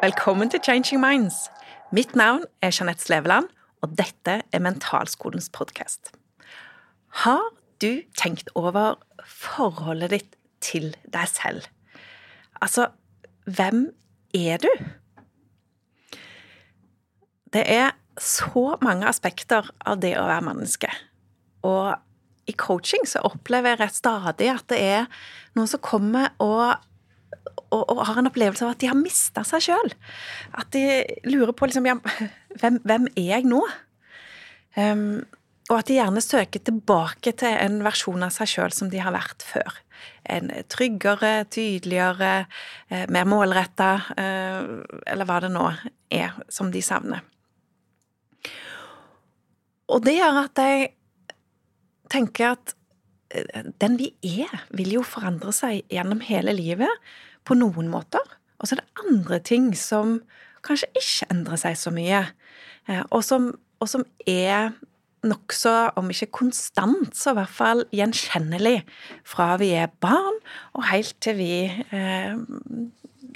Velkommen til Changing Minds. Mitt navn er Jeanette Sleveland, og dette er Mentalskolens podkast. Har du tenkt over forholdet ditt til deg selv? Altså, hvem er du? Det er så mange aspekter av det å være menneske. Og i coaching så opplever jeg stadig at det er noen som kommer og og, og, har en opplevelse av at de har mista seg sjøl. At de lurer på liksom, ja, hvem, hvem, er jeg nå? Um, og at de gjerne søker tilbake til en versjon av seg sjøl som de har vært før. En tryggere, tydeligere, eh, mer målretta, eh, eller hva det nå er som de savner. Og det gjør at jeg tenker at eh, den vi er, vil jo forandre seg gjennom hele livet på noen måter. Og så er det andre ting som kanskje ikke endrer seg så mye, eh, og som, og som er nokså, om ikke konstant, så i hvert fall gjenkjennelig fra vi er barn og helt til vi eh,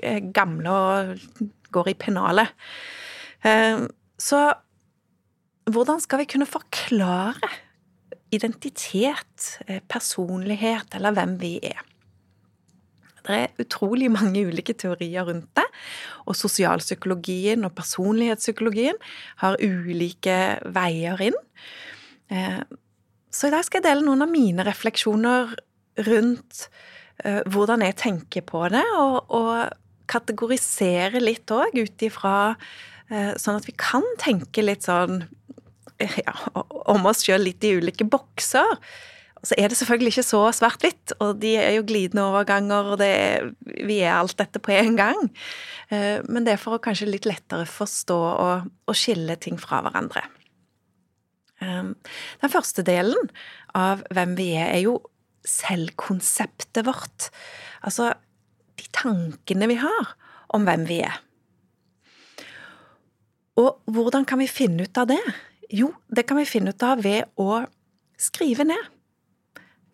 er gamle og går i pennalet. Eh, så hvordan skal vi kunne forklare identitet, eh, personlighet eller hvem vi er? Det er utrolig mange ulike teorier rundt det, og sosialpsykologien og personlighetspsykologien har ulike veier inn. Eh, så i dag skal jeg dele noen av mine refleksjoner rundt eh, hvordan jeg tenker på det, og, og kategorisere litt òg ut ifra eh, Sånn at vi kan tenke litt sånn ja, om oss sjøl litt i ulike bokser så er det selvfølgelig ikke så svart-hvitt, og de er jo glidende overganger, og er, vi er alt dette på en gang. Eh, men det er for å kanskje litt lettere forstå og, og skille ting fra hverandre. Eh, den første delen av hvem vi er, er jo selvkonseptet vårt. Altså de tankene vi har om hvem vi er. Og hvordan kan vi finne ut av det? Jo, det kan vi finne ut av ved å skrive ned.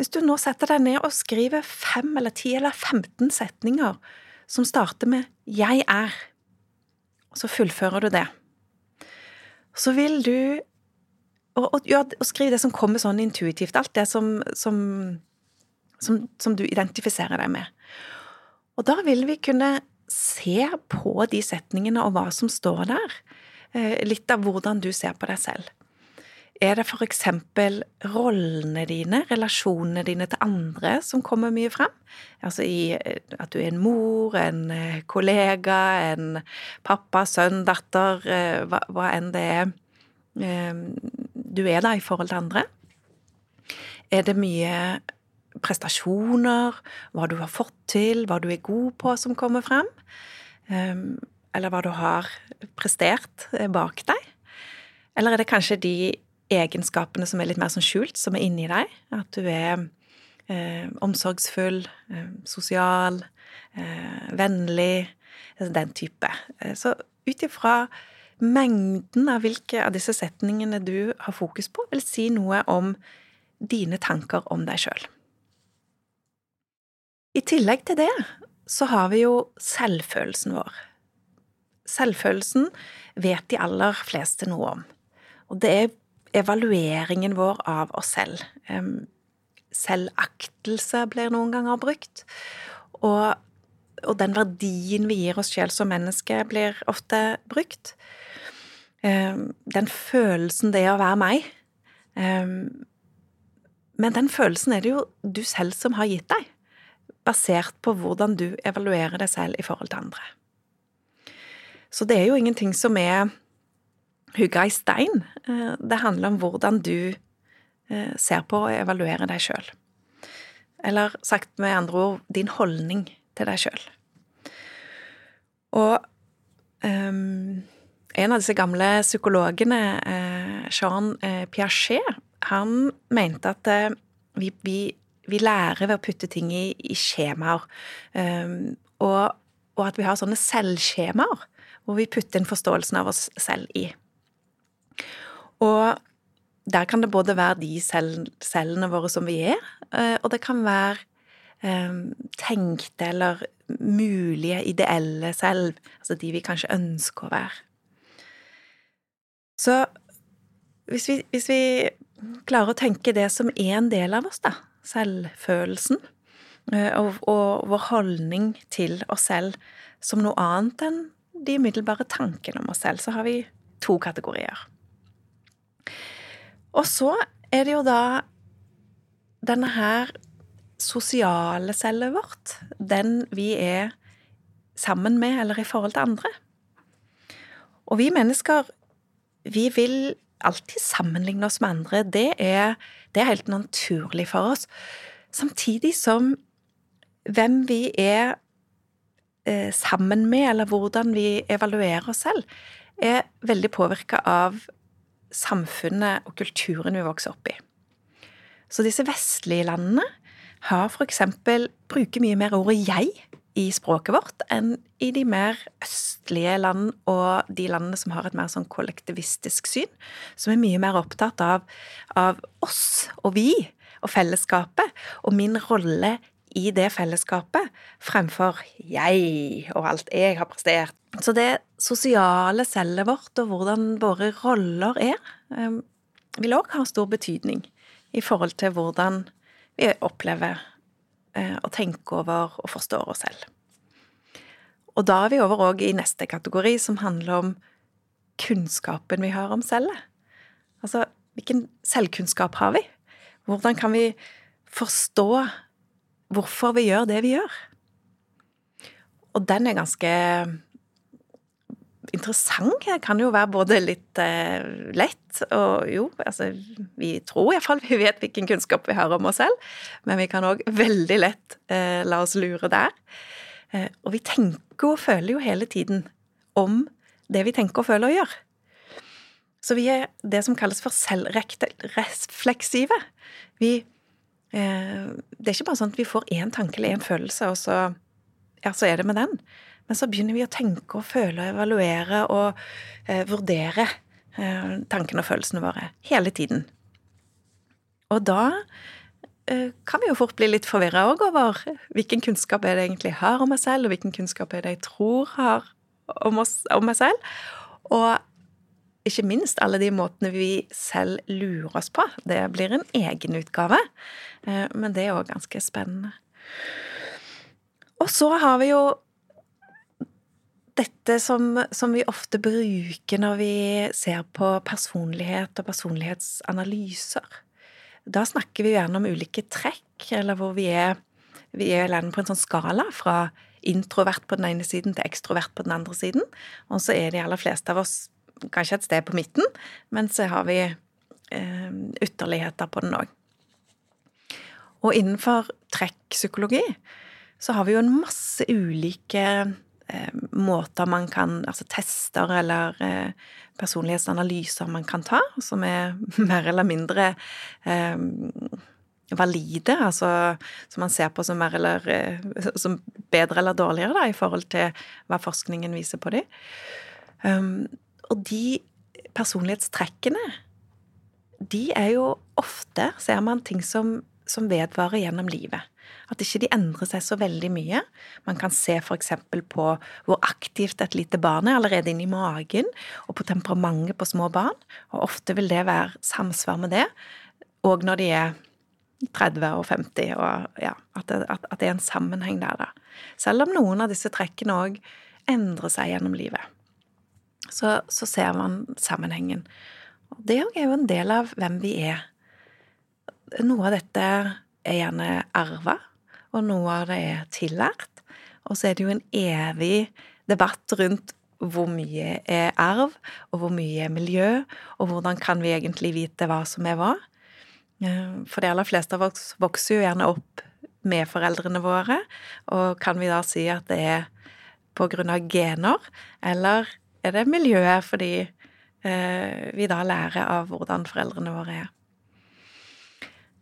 Hvis du nå setter deg ned og skriver fem eller ti eller 15 setninger som starter med 'jeg er', og så fullfører du det, så vil du og, og, og skriv det som kommer sånn intuitivt, alt det som, som, som, som du identifiserer deg med. Og da vil vi kunne se på de setningene og hva som står der, eh, litt av hvordan du ser på deg selv. Er det eksempel rollene dine, relasjonene dine til andre, som kommer mye frem? Altså i at du er en mor, en eh, kollega, en pappa, sønn, datter, eh, hva, hva enn det er eh, du er da i forhold til andre? Er det mye prestasjoner, hva du har fått til, hva du er god på, som kommer frem? Eller hva du har prestert bak deg? Eller er det kanskje de egenskapene som er litt mer sånn skjult, som er inni deg. At du er eh, omsorgsfull, eh, sosial, eh, vennlig, den type. Eh, så ut ifra mengden av hvilke av disse setningene du har fokus på, vil si noe om dine tanker om deg sjøl. I tillegg til det så har vi jo selvfølelsen vår. Selvfølelsen vet de aller fleste noe om. Og det er evalueringen vår av oss selv. Selvaktelse blir noen ganger brukt. Og, og den verdien vi gir oss selv som menneske, blir ofte brukt. Den følelsen det er å være meg. Men den følelsen er det jo du selv som har gitt deg, basert på hvordan du evaluerer deg selv i forhold til andre. Så det er jo ingenting som er hugga i stein. Eh, det handler om hvordan du eh, ser på og evaluerer deg sjøl. Eller sagt med andre ord din holdning til deg sjøl. Og um, en av disse gamle psykologene, Jean Piaget, han mente at vi, vi, vi, lærer ved å putte ting i, i skjemaer. Um, og, og, at vi har sånne selvskjemaer hvor vi putter inn forståelsen av oss selv i. Og der kan det både være de cellene våre som vi er, eh, og det kan være eh, tenkte eller mulige, ideelle selv, altså de vi kanskje ønsker å være. Så hvis vi, hvis vi klarer å tenke det som er en del av oss, da, selvfølelsen, eh, og, og vår holdning til oss selv som noe annet enn de umiddelbare tankene om oss selv, så har vi to kategorier. Og så er det jo da denne her sosiale cellet vårt, den vi er sammen med eller i forhold til andre. Og vi mennesker, vi vil alltid sammenligne oss med andre. Det er, det er helt naturlig for oss. Samtidig som hvem vi er eh, sammen med, eller hvordan vi evaluerer oss selv, er veldig påvirka av samfunnet og kulturen vi vokser opp i. Så disse vestlige landene har eksempel bruker mye mer ordet 'jeg' i språket vårt enn i de mer østlige land og de landene som har et mer sånn kollektivistisk syn, som er mye mer opptatt av, av oss og vi og fellesskapet og min rolle i det fellesskapet fremfor jeg og alt jeg har prestert. Så det sosiale cellet vårt og hvordan våre roller er, eh, vil òg ha stor betydning i forhold til hvordan vi opplever og å tenke over og forstår oss selv. Og da er vi over òg i neste kategori, som handler om kunnskapen vi har om cellet. Altså, hvilken selvkunnskap har vi? Hvordan kan vi forstå hvorfor vi gjør det vi gjør? Og den er ganske interessant Det kan jo være både litt eh, lett og jo, altså vi tror iallfall vi vet hvilken kunnskap vi har om oss selv, men vi kan òg veldig lett eh, la oss lure der. Eh, og vi tenker og føler jo hele tiden om det vi tenker og føler og gjør. Så vi er det som kalles for selvrefleksive. Vi Det er ikke bare sånn at vi får én tanke eller én følelse, og så, ja, så er det med den. Men så begynner vi å tenke og føle og evaluere og eh, vurdere eh, tankene og følelsene våre hele tiden. Og da eh, kan vi jo fort bli litt forvirra òg over hvilken kunnskap er det egentlig har om meg selv, og hvilken kunnskap er det jeg tror har om, oss, om meg selv. Og ikke minst alle de måtene vi selv lurer oss på. Det blir en egen utgave, eh, men det er òg ganske spennende. Og så har vi jo dette som, som, vi ofte bruker når vi ser på personlighet og personlighetsanalyser. Da snakker vi gjerne om ulike trekk, eller hvor vi er, vi er på en sånn skala fra introvert på den ene siden til ekstrovert på den andre siden. Og så er de aller fleste av oss kanskje et sted på midten, men så har vi eh, ytterligheter på den òg. Og innenfor trekkpsykologi så har vi jo en masse ulike eh, måter man kan Altså tester eller eh, personlighetsanalyser man kan ta, som er mer eller mindre eh, valide, altså som man ser på som eller eh, som bedre eller dårligere, da, i forhold til hva forskningen viser på dem. Um, og de personlighetstrekkene, de er jo ofte, ser man, ting som, som vedvarer gjennom livet. At ikke de endrer seg så veldig mye. Man kan se f.eks. på hvor aktivt et lite barn er allerede inni magen, og på temperamentet på små barn. Og ofte vil det være samsvar med det, og når de er 30 og 50, og ja, at det, at, at det er en sammenheng der, da. Selv om noen av disse trekkene òg endrer seg gjennom livet. Så, så ser man sammenhengen. Og det òg er jo en del av hvem vi er. Noe av dette er gjerne arva, og noe av det er tillært. Og så er det jo en evig debatt rundt hvor mye er arv, og hvor mye er miljø, og hvordan kan vi egentlig vite hva som er hva? Eh, for de aller fleste av oss vokser jo gjerne opp med foreldrene våre, og kan vi da si at det er på grunn av gener, eller er det miljøet fordi eh, vi da lærer av hvordan foreldrene våre er?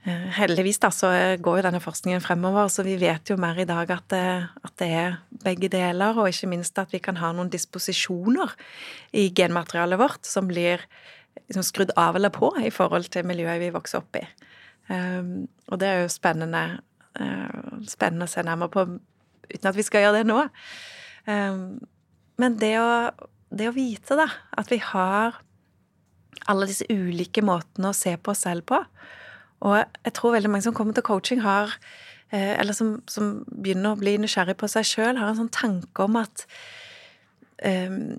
Eh, heldigvis da, så går jo denne forskningen fremover, så vi vet jo mer i dag at det, at det, er begge deler, og ikke minst at vi kan ha noen disposisjoner i genmaterialet vårt som blir liksom skrudd av eller på i forhold til miljøet vi vokser opp i. Um, og det er jo spennende Spennende å se nærmere på, uten at vi skal gjøre det nå. Men det å, det å vite, da, at vi har alle disse ulike måtene å se på oss selv på. Og jeg tror veldig mange som kommer til coaching, har Eller som, som begynner å bli nysgjerrig på seg sjøl, har en sånn tanke om at um,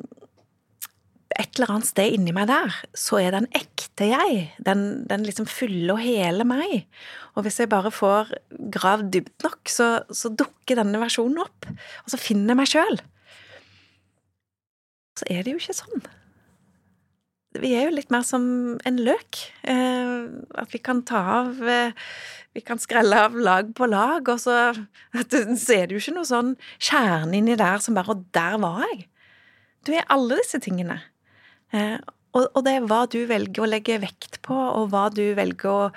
et eller annet sted inni meg der, så er den ekte jeg. Den, den liksom fulle og hele meg. Og hvis jeg bare får gravd dypt nok, så, så dukker denne versjonen opp. Og så finner jeg meg sjøl. Så er det jo ikke sånn. Vi er jo litt mer som en løk. Eh, at vi kan ta av eh, Vi kan skrelle av lag på lag, og så, så er det jo ikke noe sånn kjerne inni der som bare Og der var jeg. Du er alle disse tingene. Eh, og, det er hva du velger å legge vekt på, og hva du velger å,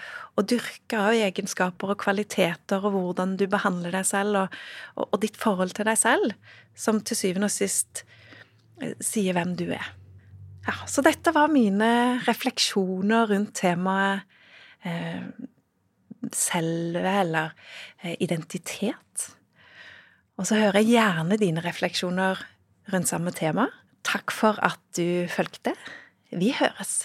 å dyrke av egenskaper og kvaliteter, og hvordan du behandler deg selv, og, og, og ditt forhold til deg selv, som til syvende og sist eh, sier hvem du er. Ja, så dette var mine refleksjoner rundt temaet eh, selve, eller eh, identitet. Og så hører jeg gjerne dine refleksjoner rundt samme tema. Takk for at du fulgte. Vi høres.